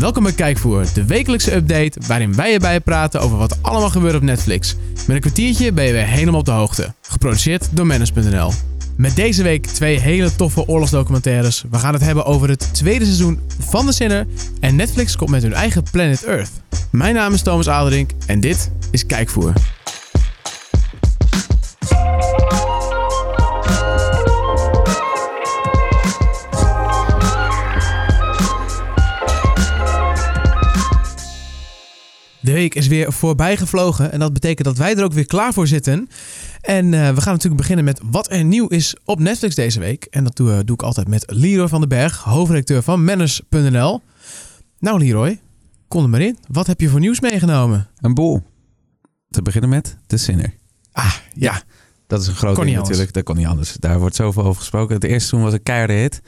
Welkom bij Kijkvoer, de wekelijkse update waarin wij erbij praten over wat allemaal gebeurt op Netflix. Met een kwartiertje ben je weer helemaal op de hoogte. Geproduceerd door Manus.nl. Met deze week twee hele toffe oorlogsdocumentaires. We gaan het hebben over het tweede seizoen van The Sinner en Netflix komt met hun eigen Planet Earth. Mijn naam is Thomas Aderink en dit is Kijkvoer. De week is weer voorbij gevlogen en dat betekent dat wij er ook weer klaar voor zitten. En eh, we gaan natuurlijk beginnen met wat er nieuw is op Netflix deze week. En dat doe, doe ik altijd met Leroy van den Berg, hoofdredacteur van Manners.nl. Nou Leroy, kom er maar in. Wat heb je voor nieuws meegenomen? Een boel. Te beginnen met The Sinner. Ah, ja. Dat is een groot Kon ding natuurlijk. Dat kon niet anders. Daar wordt zoveel over gesproken. Het eerste seizoen was een keiharde hit.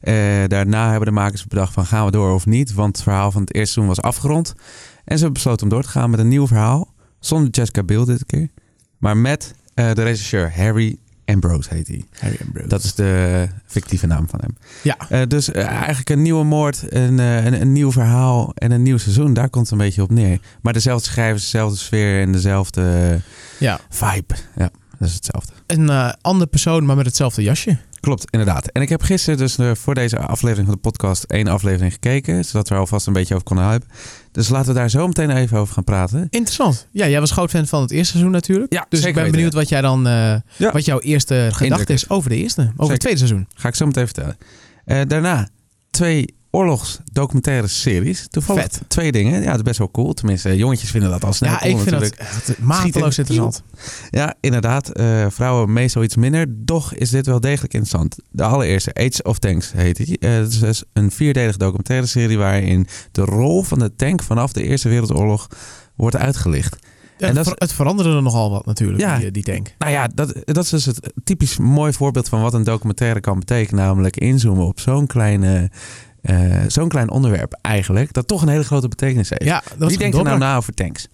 Eh, daarna hebben de makers bedacht van gaan we door of niet. Want het verhaal van het eerste seizoen was afgerond. En ze hebben besloten om door te gaan met een nieuw verhaal. Zonder Jessica Biel dit keer. Maar met eh, de regisseur Harry Ambrose heet hij. Harry Ambrose. Dat is de fictieve naam van hem. Ja. Eh, dus eh, eigenlijk een nieuwe moord, een, een, een nieuw verhaal en een nieuw seizoen. Daar komt het een beetje op neer. Maar dezelfde schrijvers, dezelfde sfeer en dezelfde Ja. vibe. Ja, dat is hetzelfde. Een andere persoon, maar met hetzelfde jasje. Klopt, inderdaad. En ik heb gisteren dus eh, voor deze aflevering van de podcast één aflevering gekeken. Zodat we er alvast een beetje over konden hypen. Dus laten we daar zo meteen even over gaan praten. Interessant. Ja, jij was groot fan van het eerste seizoen natuurlijk. Ja, Dus ik ben weten. benieuwd wat jij dan, eh, Ja. wat jouw eerste gedachte is over de eerste, over Zeker. het tweede seizoen. Ga ik zo meteen vertellen. Eh, daarna twee oorlogsdocumentaire series. Toevallig Vet. twee dingen. Ja, dat is best wel cool. Tenminste, jongetjes vinden dat al snel Ja, cool ik vind natuurlijk. dat echt mateloos interessant. Ja, inderdaad. eh, vrouwen meestal iets minder. Doch is dit wel degelijk interessant. De allereerste, Age of Tanks heet die. Eh, Het is dus een vierdelige documentaire serie waarin de rol van de tank vanaf de Eerste Wereldoorlog wordt uitgelicht. Ja, En dat het, het veranderde er nogal wat natuurlijk, Ja. die, die tank. Nou ja, dat, dat is dus het typisch mooi voorbeeld van wat een documentaire kan betekenen. Namelijk inzoomen op zo'n kleine... eh, zo'n klein onderwerp eigenlijk, dat toch een hele grote betekenis heeft. Ja, dat Wie denkt er nou na over tanks?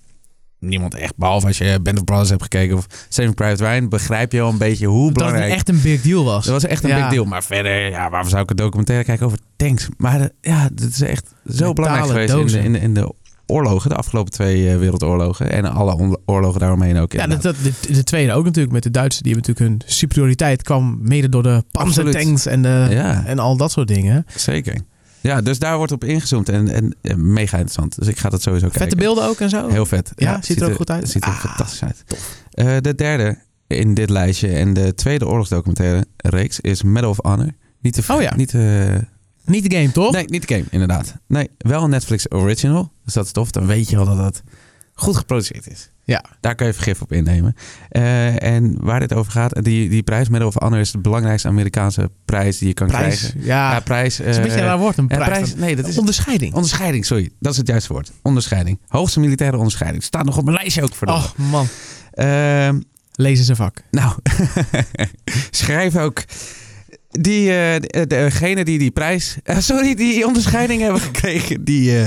Niemand echt, behalve als je Band of Brothers hebt gekeken of Saving Private Ryan, begrijp je al een beetje hoe dat het belangrijk echt een big deal was. Dat was echt een Ja. big deal. Maar verder, ja, waarvoor zou ik een documentaire kijken over tanks? Maar eh, ja, dit is echt zo Metalen belangrijk geweest in de, in, de, in de oorlogen, de afgelopen twee eh, wereldoorlogen. En alle oorlogen daaromheen ook. Ja, dat, dat, de, de tweede ook natuurlijk met de Duitsers. Die hebben natuurlijk hun superioriteit kwam mede door de panzertanks en, de, Ja. en al dat soort dingen. Zeker. Ja, dus daar wordt op ingezoomd en, en eh, mega interessant. Dus ik ga dat sowieso kijken. Vette beelden ook en zo. Heel vet. Ja, ziet er ook goed uit? Ziet er Ah, fantastisch uit. Eh, de derde in dit lijstje en de tweede oorlogsdocumentaire reeks is Medal of Honor. Niet te, Oh ja. niet te Niet de game, toch? Nee, niet de game, inderdaad. Nee, wel een Netflix original. Dus dat is tof. Dan weet je wel dat het goed geproduceerd is. Ja. Daar kan je vergif op innemen. Eh, en waar dit over gaat, die, die prijs Medal of Honor is de belangrijkste Amerikaanse prijs die je kan Prijs. krijgen. Ja, Ja, prijs. dat is een beetje een raar woord. Een ja, prijs. prijs. Nee, dat is Onderscheiding. onderscheiding. Sorry, dat is het juiste woord. Onderscheiding. Hoogste militaire onderscheiding. Staat nog op mijn lijstje ook voor de. Oh man, Ehm, lezen ze vak. nou, schrijf ook. Die, eh, de- degene die die prijs, eh, sorry, die onderscheiding hebben gekregen, die,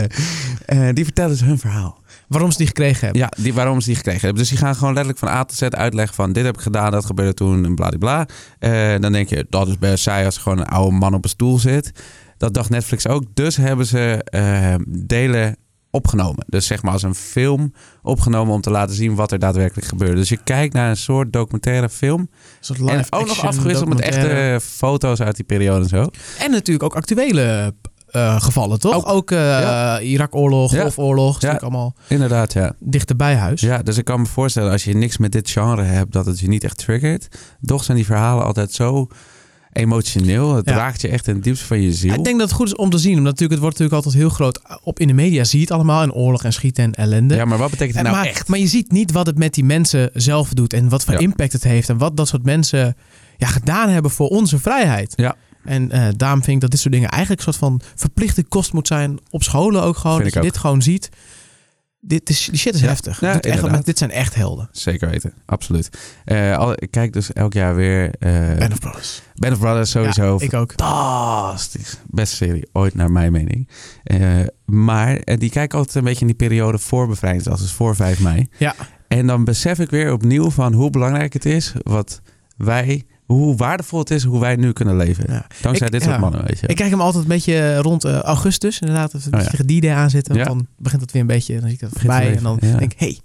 eh, die vertellen ze hun verhaal. Waarom ze die gekregen hebben. Ja, die, waarom ze die gekregen hebben. Dus die gaan gewoon letterlijk van A tot Z uitleggen van dit heb ik gedaan, dat gebeurde toen en bladibla. Dan denk je, dat is best saai als er gewoon een oude man op een stoel zit. Dat dacht Netflix ook. Dus hebben ze delen opgenomen. Dus zeg maar als een film opgenomen om te laten zien wat er daadwerkelijk gebeurde. Dus je kijkt naar een soort documentaire film. En ook nog afgewisseld met echte foto's uit die periode en zo. En natuurlijk ook actuele eh, gevallen, toch? Ook. Ook, eh, Ja. Irakoorlog, Ja. Golfoorlog. Dat is Ja. natuurlijk allemaal Inderdaad, ja. dichterbij huis. Ja, dus ik kan me voorstellen als je niks met dit genre hebt, dat het je niet echt triggert. Toch zijn die verhalen altijd zo emotioneel. Het Ja. raakt je echt in het diepste van je ziel. Ik denk dat het goed is om te zien. Omdat natuurlijk, het wordt natuurlijk altijd heel groot op in de media. Zie je het allemaal in oorlog en schieten en ellende. Ja, maar wat betekent het En nou maar, echt? maar je ziet niet wat het met die mensen zelf doet. En wat voor Ja. impact het heeft. En wat dat soort mensen ja, gedaan hebben voor onze vrijheid. Ja. En eh, daarom vind ik dat dit soort dingen eigenlijk een soort van verplichte kost moet zijn. Op scholen ook gewoon. Vind dat je dit gewoon ziet. Dit is, die shit is Ja. heftig. Ja, dit, echt, dit zijn echt helden. Zeker weten, absoluut. Eh, al, ik kijk dus elk jaar weer Band of Brothers. Band of Brothers sowieso. Ja, ik ook. Fantastisch. Beste serie ooit naar mijn mening. Eh, maar die kijk altijd een beetje in die periode voor bevrijdingsdag, dus voor 5 mei. Ja. En dan besef ik weer opnieuw van hoe belangrijk het is wat wij hoe waardevol het is hoe wij nu kunnen leven. Ja. Dankzij Ik- dit soort ja. mannen, weet je. Ik kijk hem altijd een beetje rond eh, augustus, inderdaad. Als een Oh, ja. tegen die day aanzitten. Want Ja. dan begint het weer een beetje, dan zie ik dat voorbij. En dan denk ik, hé, hey,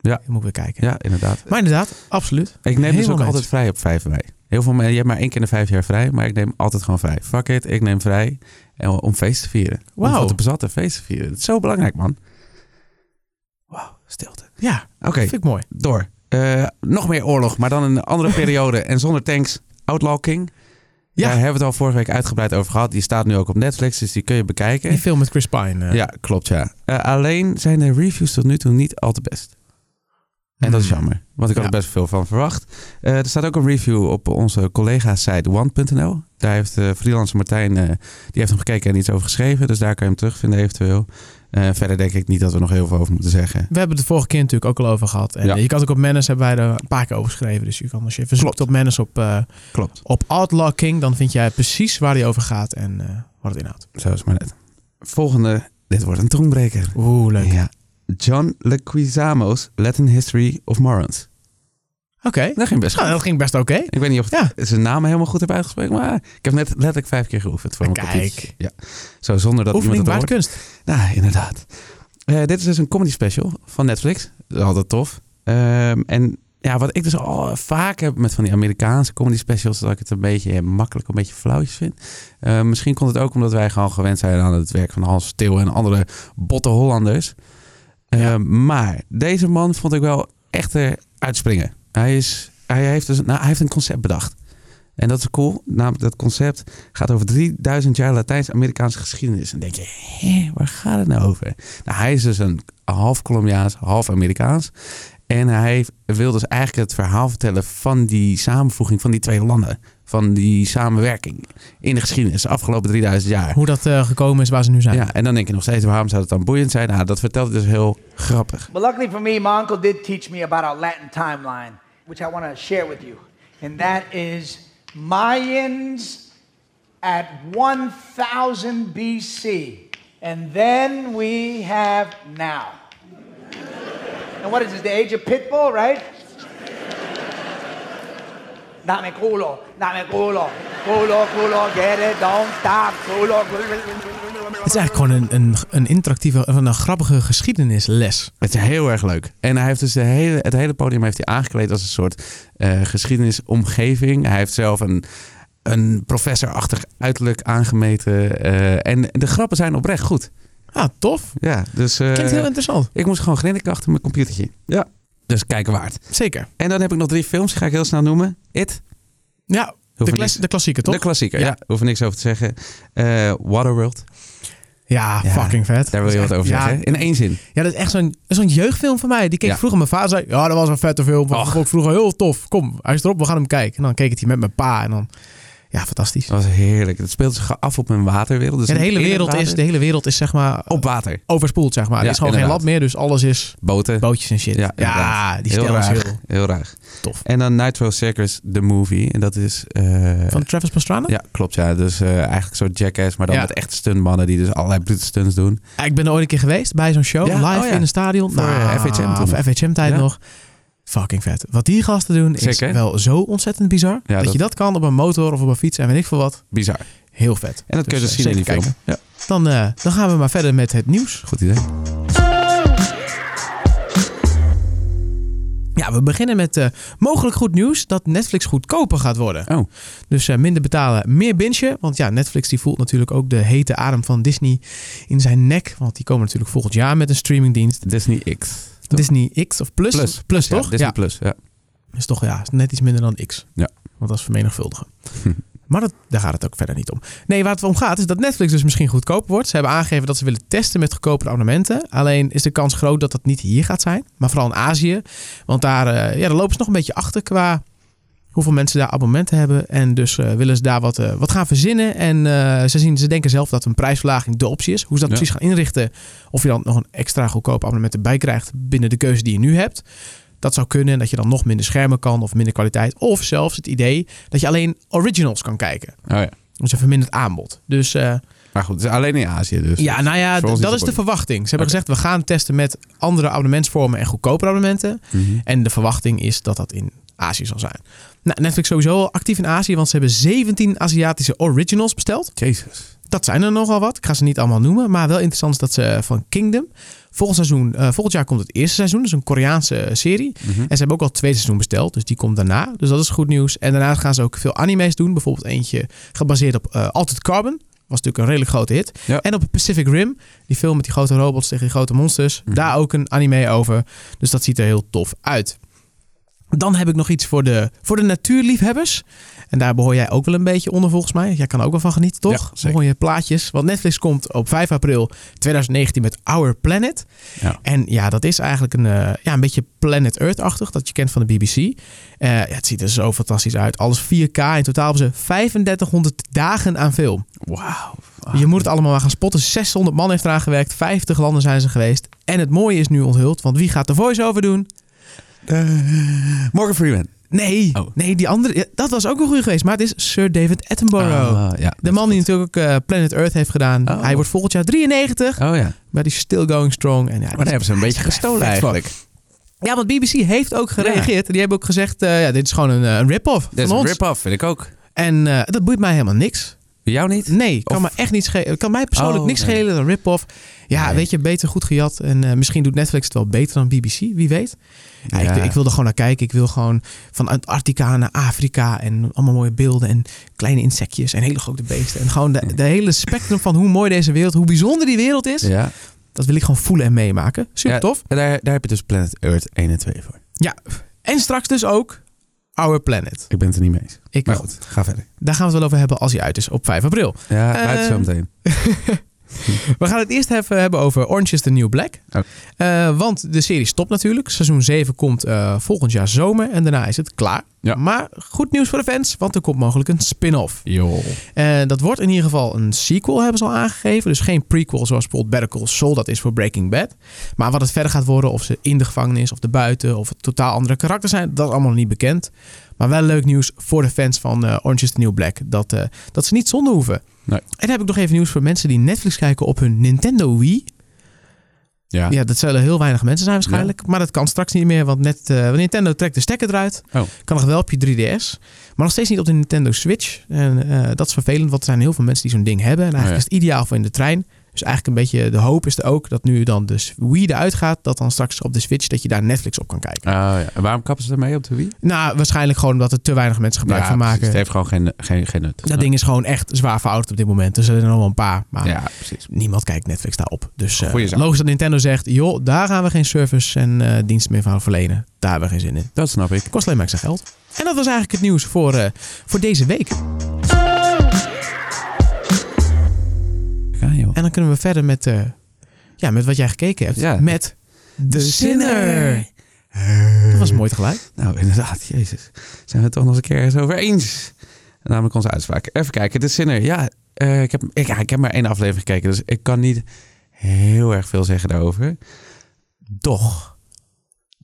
Ja. ik moet weer kijken. ja, inderdaad. Maar inderdaad, absoluut. Ik neem dus ook altijd vrij op 5 mei. Heel veel mensen, je hebt maar één keer in de vijf jaar vrij, maar ik neem altijd gewoon vrij. Fuck it, ik neem vrij en om feest te vieren. Om Wauw. van te bezatten feest te vieren. Het is zo belangrijk, man. Wauw, stilte. Ja, Oké, vind ik mooi. door. Eh, nog meer oorlog, maar dan in een andere periode en zonder tanks. Outlaw King. Ja. Daar hebben we het al vorige week uitgebreid over gehad. Die staat nu ook op Netflix, dus die kun je bekijken. Die film met Chris Pine. eh. Ja, klopt ja. Eh, alleen zijn de reviews tot nu toe niet al te best. En dat is Hmm. jammer, want ik had Ja. er best veel van verwacht. Er staat ook een review op onze collega-site one.nl. Daar heeft de freelancer Martijn, die heeft hem gekeken en iets over geschreven. Dus daar kan je hem terugvinden eventueel. Eh, verder denk ik niet dat we nog heel veel over moeten zeggen. We hebben het de vorige keer natuurlijk ook al over gehad. En Ja. eh, je kan het ook op Menace, hebben wij er een paar keer over geschreven. Dus je kan als je even zoekt op Menace op, eh, Klopt. op Outlaw King, dan vind jij precies waar die over gaat en wat het inhoudt. Zo is maar net. Volgende, dit wordt een tongbreker. Oeh, leuk. Ja. John Leguizamo's Latin History of Morons. Oké. Dat ging best goed. Nou, dat ging best oké. Ik weet niet of Ja. ik zijn naam helemaal goed heb uitgesproken, maar ik heb net letterlijk vijf keer geoefend voor mijn Kijk. Ja. Zo zonder dat Oefening iemand het hoort. kunst. Nou, inderdaad. Eh, dit is dus een comedy special van Netflix. Dat is altijd tof. Ehm, en ja, wat ik dus al vaak heb met van die Amerikaanse comedy specials, dat ik het een beetje makkelijk, een beetje flauwtjes vind. Eh, misschien komt het ook omdat wij gewoon gewend zijn aan het werk van Hans Stil en andere botte Hollanders. Eh, Ja. Maar deze man vond ik wel echt eh, uitspringen. Hij, is, hij, heeft dus, nou, hij heeft een concept bedacht. En dat is cool. Namelijk dat concept gaat over 3000 jaar Latijns-Amerikaanse geschiedenis. En dan denk je, hé, waar gaat het nou over? Nou, hij is dus een half Colombiaans, half Amerikaans. En hij wil dus eigenlijk het verhaal vertellen van die samenvoeging van die twee landen. Van die samenwerking in de geschiedenis de afgelopen 3000 jaar. Hoe dat eh, gekomen is waar ze nu zijn. Ja, en dan denk je nog steeds, waarom zou het dan boeiend zijn? Nou, dat vertelt dus heel grappig. But luckily for me, my uncle did teach me about our Latin timeline, which I want to share with you. And that is Mayans at 1000 BC. And then we have now. and what is this, the age of Pitbull, right? Culo, culo, culo, culo, get it, don't stop, culo, Het is eigenlijk gewoon een, een, een interactieve, of een grappige geschiedenisles. Het is heel erg leuk. En hij heeft dus de hele, het hele podium heeft hij aangekleed als een soort eh, geschiedenisomgeving. Hij heeft zelf een, een professorachtig uiterlijk aangemeten. eh, en de grappen zijn oprecht goed. Ah, tof. Ja, dus eh, Klinkt heel interessant. ik moest gewoon grinniken achter mijn computertje. Ja. Dus kijken waard. Zeker. En dan heb ik nog drie films, die ga ik heel snel noemen. It, Ja, de, klas, de klassieker toch? de klassieker. Ja. Ja, hoef er niks over te zeggen. Eh, Waterworld, ja, Ja, fucking vet. daar wil je wat over zeggen. In één zin. Ja, dat is echt zo'n zo'n jeugdfilm van mij. Die keek Ja. vroeger mijn vader zei, ja, dat was een vette film. Dat vond ik vroeger heel tof. Kom, hij is erop, we gaan hem kijken. En dan keek het hij met mijn pa en dan, ja, fantastisch. Dat was heerlijk. Het speelt zich af op een waterwereld. Dus Ja, de, hele wereld is, de hele wereld is zeg maar Op water. overspoeld, zeg maar. er Ja, is gewoon inderdaad. geen land meer, dus alles is Boten. bootjes en shit. Ja, inderdaad. die heel raar. heel Heel raar. tof. En dan Nitro Circus, The Movie. En dat is... eh, Van Travis Pastrana? ja, klopt ja. Dus eh, eigenlijk zo'n jackass, maar dan Ja. met echte stuntmannen die dus allerlei stunts doen. Ja, Ik ben er ooit een keer geweest bij zo'n show, Ja, live oh ja. in een stadion. Voor, eh, FHM toen. Voor FHM-tijd Ja. nog. Fucking vet. Wat die gasten doen is Zeker. wel zo ontzettend bizar. Ja, dat, dat- je dat kan op een motor of op een fiets en weet ik veel wat. Bizar. Heel vet. En dat kun je dus eh, zien in die film. Ja, Dan, eh, dan gaan we maar verder met het nieuws. goed idee. Ja, we beginnen met eh, mogelijk goed nieuws dat Netflix goedkoper gaat worden. Oh, Dus eh, minder betalen, meer bingen. Want ja, Netflix die voelt natuurlijk ook de hete adem van Disney in zijn nek. Want die komen natuurlijk volgend jaar met een streamingdienst. Disney X. toch? Disney X of Plus. Plus. Plus Ja, toch? Disney ja. Plus, ja. Is toch ja, is net iets minder dan X. Ja. Want dat is vermenigvuldigen. Maar dat, daar gaat het ook verder niet om. Nee, waar het om gaat is dat Netflix dus misschien goedkoper wordt. Ze hebben aangegeven dat ze willen testen met goedkopere abonnementen. Alleen is de kans groot dat dat niet hier gaat zijn. Maar vooral in Azië. Want daar, eh, ja, daar lopen ze nog een beetje achter qua hoeveel mensen daar abonnementen hebben. En dus eh, willen ze daar wat, eh, wat gaan verzinnen. En eh, ze, zien, ze denken zelf dat een prijsverlaging de optie is. Hoe ze dat Ja. precies gaan inrichten. Of je dan nog een extra goedkoop abonnement erbij krijgt binnen de keuze die je nu hebt. Dat zou kunnen en dat je dan nog minder schermen kan of minder kwaliteit. Of zelfs het idee dat je alleen originals kan kijken. Oh ja. Dus een verminderd aanbod. Dus Maar goed, het is alleen in Azië dus. ja, nou ja, dat is de verwachting. Ze hebben gezegd, we gaan testen met andere abonnementsvormen en goedkope abonnementen. Mhm. En de verwachting is dat dat in Azië zal zijn. Nou, Netflix sowieso al actief in Azië, want ze hebben 17 Aziatische originals besteld. Jezus. Dat zijn er nogal wat. Ik ga ze niet allemaal noemen. Maar wel interessant is dat ze van Kingdom. Volgend, seizoen, eh, volgend jaar komt het eerste seizoen. Is een Koreaanse serie. Mhm. En ze hebben ook al het tweede seizoen besteld. Dus die komt daarna. Dus dat is goed nieuws. En daarna gaan ze ook veel anime's doen. Bijvoorbeeld eentje gebaseerd op eh Altered Carbon. Was natuurlijk een redelijk grote hit. Ja. En op Pacific Rim. Die film met die grote robots tegen die grote monsters. Mhm. Daar ook een anime over. Dus dat ziet er heel tof uit. Dan heb ik nog iets voor de, voor de natuurliefhebbers. En daar behoor jij ook wel een beetje onder volgens mij. Jij kan er ook wel van genieten, toch? Ja. Mooie plaatjes. Want Netflix komt op 5 april 2019 met Our Planet. Ja. En ja, dat is eigenlijk een, eh, ja, een beetje Planet Earth-achtig. Dat je kent van de BBC. Eh, ja, het ziet er zo fantastisch uit. Alles 4K. In totaal hebben ze 3500 dagen aan film. Wauw. Je moet het allemaal maar gaan spotten. 600 man heeft eraan gewerkt. 50 landen zijn ze geweest. En het mooie is nu onthuld. Want wie gaat de voice-over doen? Morgan Freeman. Nee, Oh. nee, die andere. ja, dat was ook een goede geweest. Maar het is Sir David Attenborough. Ah, ja, de man die natuurlijk ook eh, Planet Earth heeft gedaan. Oh. Hij wordt volgend jaar 93. Oh ja. Maar die is still going strong. En ja, Maar daar hebben ze een beetje gestolen eigenlijk. Ja, want BBC heeft ook gereageerd. Die hebben ook gezegd, eh, ja, dit is gewoon een, eh, een rip-off Dit is een rip-off, vind ik ook. En eh, dat boeit mij helemaal niks. Bij jou niet? Nee, kan Of- me echt niet schelen. Kan mij persoonlijk Oh, niks nee. schelen. Een rip-off. Ja, Nee. weet je, beter goed gejat. En eh, misschien doet Netflix het wel beter dan BBC. Wie weet. Ja, Ja. Ik, ik wil er gewoon naar kijken. Ik wil gewoon van Antarctica naar Afrika. En allemaal mooie beelden. En kleine insectjes. En hele grote beesten. En gewoon de, de hele spectrum van hoe mooi deze wereld, hoe bijzonder die wereld is. Ja. Dat wil ik gewoon voelen en meemaken. Super tof. En daar, daar heb je dus Planet Earth 1 en 2 voor. Ja. En straks dus ook Our Planet. Ik ben het er niet mee eens. Ik Maar wel. goed, ga verder. Daar gaan we het wel over hebben als hij uit is op 5 april. Ja, Eh, uit zo meteen. We gaan het eerst even hebben over Orange is the New Black. Oh. Eh, want de serie stopt natuurlijk. Seizoen 7 komt eh, volgend jaar zomer en daarna is het klaar. Ja. Maar goed nieuws voor de fans, want er komt mogelijk een spin-off. Eh, dat wordt in ieder geval een sequel, hebben ze al aangegeven. Dus geen prequel zoals bijvoorbeeld Better Call Saul, dat is voor Breaking Bad. Maar wat het verder gaat worden, of ze in de gevangenis of de buiten... of het totaal andere karakters zijn, dat is allemaal nog niet bekend. Maar wel leuk nieuws voor de fans van eh, Orange is the New Black. Dat, dat ze niet zonder hoeven. Nee. En dan heb ik nog even nieuws voor mensen die Netflix kijken op hun Nintendo Wii. Ja. Ja, dat zullen heel weinig mensen zijn waarschijnlijk. Maar dat kan straks niet meer, want net eh, Nintendo trekt de stekker eruit. Oh. Kan nog wel op je 3DS. Maar nog steeds niet op de Nintendo Switch. En eh, dat is vervelend, want er zijn heel veel mensen die zo'n ding hebben. En eigenlijk Oh ja. is het ideaal voor in de trein. Dus eigenlijk een beetje de hoop is er ook dat nu dan de Wii eruit gaat, dat dan straks op de Switch dat je daar Netflix op kan kijken. Oh, ja. En waarom kappen ze ermee op de Wii? Nou, waarschijnlijk gewoon omdat er te weinig mensen gebruik Ja, van precies. maken. Het heeft gewoon geen, geen, geen nut. Dat ding is gewoon echt zwaar verouderd op dit moment. Dus er zijn er nog wel een paar. Maar Ja, precies. niemand kijkt Netflix daarop. Dus zaak. logisch dat Nintendo zegt, joh, daar gaan we geen service en eh, diensten meer van verlenen. Daar hebben we geen zin in. Dat snap ik. Kost alleen maar extra geld. En dat was eigenlijk het nieuws voor, eh, voor deze week. En dan kunnen we verder met, eh, ja, met wat jij gekeken hebt. Ja. Met The Sinner. Dat was mooi tegelijk. Nou, inderdaad, jezus. Zijn we het toch nog eens een keer eens over eens? Namelijk onze uitspraak. Even kijken, de Sinner. Ja, eh, ik, heb, ik, ja, ik heb maar één aflevering gekeken, dus ik kan niet heel erg veel zeggen daarover. Doch.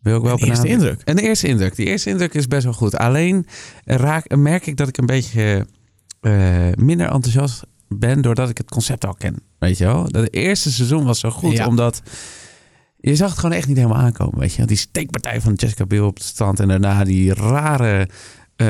Wil ik wel Een eerste benadrukken. indruk. Een eerste indruk. Die eerste indruk is best wel goed. Alleen raak, merk ik dat ik een beetje eh, minder enthousiast ben doordat ik het concept al ken. Weet je wel? Dat eerste seizoen was zo goed, Ja. omdat je zag het gewoon echt niet helemaal aankomen. Weet je? Die steekpartij van Jessica Biel op de stand en daarna die rare eh,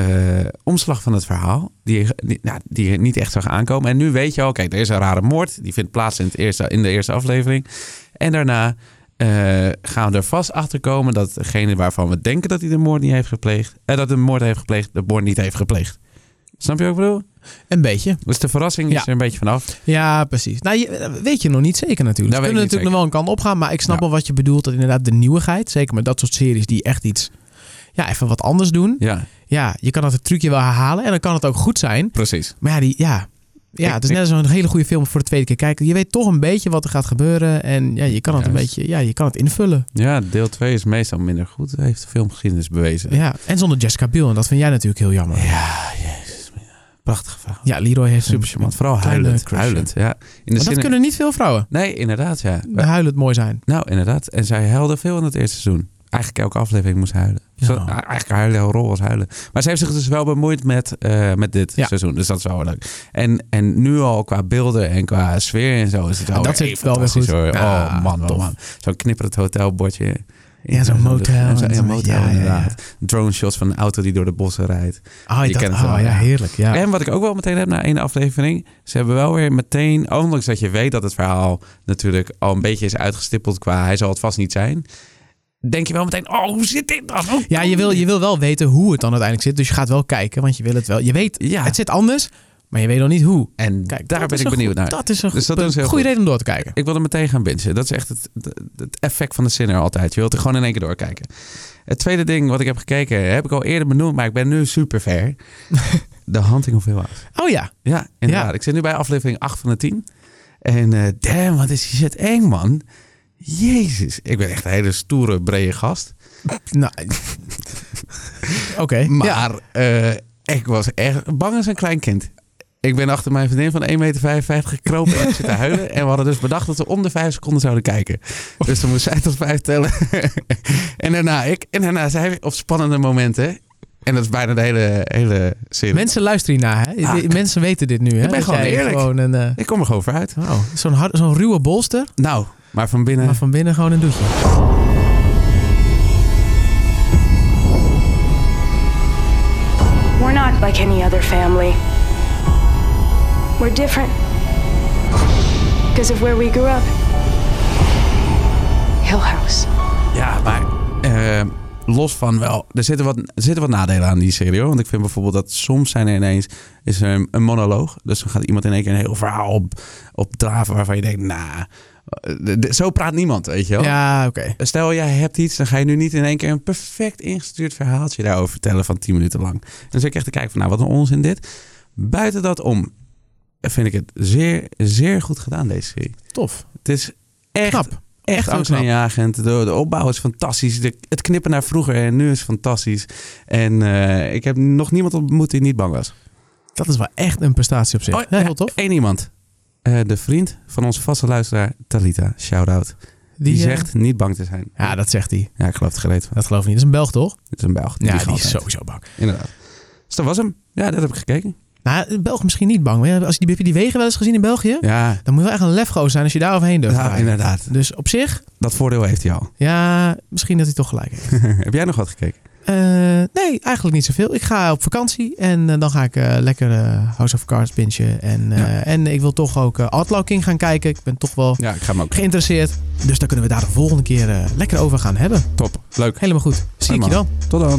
omslag van het verhaal, die, je- die, nou, die je niet echt zag aankomen. En nu weet je, oké, er is een rare moord, die vindt plaats in, het eerste, in de eerste aflevering. En daarna eh, gaan we er vast achter komen dat degene waarvan we denken dat hij de moord niet heeft gepleegd, en dat de moord heeft gepleegd, de moord niet heeft gepleegd. Snap je wat ik bedoel? Een beetje. Dus de verrassing Ja. is er een beetje vanaf. Ja, precies. Nou, je, weet je nog niet zeker natuurlijk. Weet ik kunnen natuurlijk nog wel een kant opgaan. Maar ik snap Ja. wel wat je bedoelt. Dat inderdaad de nieuwigheid. Zeker met dat soort series die echt iets... Ja, even wat anders doen. Ja, Ja, je kan dat het trucje wel herhalen. En dan kan het ook goed zijn. precies. Maar ja, die, ja, ja het is net zo'n hele goede film voor de tweede keer kijken. Je weet toch een beetje wat er gaat gebeuren. En ja, je kan het een beetje... Ja, je kan het invullen. Ja, deel 2 is meestal minder goed, heeft de filmgeschiedenis bewezen. Ja, en zonder Jessica Biel. En dat vind jij natuurlijk heel jammer. Ja. Prachtige verhaal. Ja, Leroy heeft Super charmant. Vooral huilend. Huilend, ja. In de Maar dat zin... kunnen niet veel vrouwen. Nee, inderdaad, ja. Huilend mooi zijn. Nou, inderdaad. En zij huilde veel in het eerste seizoen. Eigenlijk elke aflevering moest huilen. Ja. Zo, eigenlijk haar hele rol was huilen. Maar ze heeft zich dus wel bemoeid met, eh, met dit Ja. seizoen. Dus dat is wel leuk. En, en nu al qua beelden en qua sfeer en zo is het wel dat zit wel weer goed. Hoor. Ja, oh man, oh man. Zo'n knipperend hotelbordje. Ja, zo'n motel en zo- ja, motel Ja, ja, ja. inderdaad. Drone shots van een auto die door de bossen rijdt. Oh, Je dat, kent het oh wel, ja, heerlijk. Ja. En wat ik ook wel meteen heb na één aflevering. Ze hebben wel weer meteen, ondanks dat je weet dat het verhaal natuurlijk al een beetje is uitgestippeld qua hij zal het vast niet zijn. Denk je wel meteen, oh, hoe zit dit dan? Ja, je wil, je wil wel weten hoe het dan uiteindelijk zit. Dus je gaat wel kijken, want je wil het wel. Je weet, Ja. het zit anders, maar je weet nog niet hoe. En Kijk, daar ben ik benieuwd naar. Dat is een Dus dat goede goed. reden om door te kijken. Ik wil er meteen gaan bingen. Dat is echt het, het effect van de Sinner altijd. Je wilt er gewoon in één keer doorkijken. Het tweede ding wat ik heb gekeken, heb ik al eerder benoemd, maar ik ben nu super ver. The Hunting of Hill House. Oh ja, Ja, inderdaad. Ja. Ik zit nu bij aflevering 8 van de 10. En eh damn, wat is die shit eng, man. Jezus. Ik ben echt een hele stoere, brede gast. nou... Oké. Maar eh, ik was echt bang als een klein kind. Ik ben achter mijn vriendin van 1,55 meter gekropen en zitten huilen. En we hadden dus bedacht dat we om de 5 seconden zouden kijken. Dus dan moest zij tot 5 tellen. en daarna ik. En daarna zij op spannende momenten. En dat is bijna de hele, hele serie. Mensen luisteren hiernaar, hè? Ah. Mensen weten dit nu, hè? Ik ben gewoon eerlijk. Gewoon een, eh, Ik kom er gewoon voor uit. oh, zo'n, hard- zo'n ruwe bolster, Nou, maar van binnen... maar van binnen gewoon een doetje. We're not like any other family. We're different because of where we grew up. Hill House. Ja, maar eh, los van wel, er zitten, wat, er zitten wat nadelen aan die serie. hoor. Want ik vind bijvoorbeeld dat soms zijn er ineens is er een, een monoloog. Dus dan gaat iemand in één keer een heel verhaal op, op draven waarvan je denkt, nou, zo praat niemand, weet je wel. Ja, oké. Stel, jij hebt iets, dan ga je nu niet in één keer een perfect ingestuurd verhaaltje daarover vertellen van 10 minuten lang. Dan zit ik echt te kijken van, nou, wat een onzin dit. Buiten dat om, vind ik het zeer, zeer goed gedaan, deze serie. Tof. Het is echt, Knap. echt angstaanjagend. De, de opbouw is fantastisch. De, het knippen naar vroeger en nu is fantastisch. En eh, ik heb nog niemand ontmoet die niet bang was. Dat is wel echt een prestatie op zich. Oh, ja, heel tof. Eén iemand. Eh, de vriend van onze vaste luisteraar, Talita. Shout-out. Die, eh, zegt niet bang te zijn. Ja, dat zegt hij. Ja, ik geloof het gereed van. Dat geloof ik niet. Dat is een Belg, toch? Het is een Belg. Ja, die is altijd. sowieso bang. Inderdaad. Dus dat was hem. Ja, dat heb ik gekeken. Nou, een Belg misschien niet bang. Maar als je die, die wegen wel eens gezien in België? Ja, Dan moet je wel echt een lefgoos zijn als je daar overheen durft. ja inderdaad. Dus op zich, Dat voordeel heeft hij al. ja, misschien dat hij toch gelijk heeft. heb jij nog wat gekeken? Eh, nee, eigenlijk niet zoveel. Ik ga op vakantie en eh, dan ga ik eh, lekker House of Cards bingen. En, Ja. en ik wil toch ook Outlaw King gaan kijken. Ik ben toch wel Ja, ik ga hem ook. geïnteresseerd. Dus daar kunnen we daar de volgende keer lekker over gaan hebben. Top. Leuk. Helemaal goed. Zie ik je dan. Tot dan.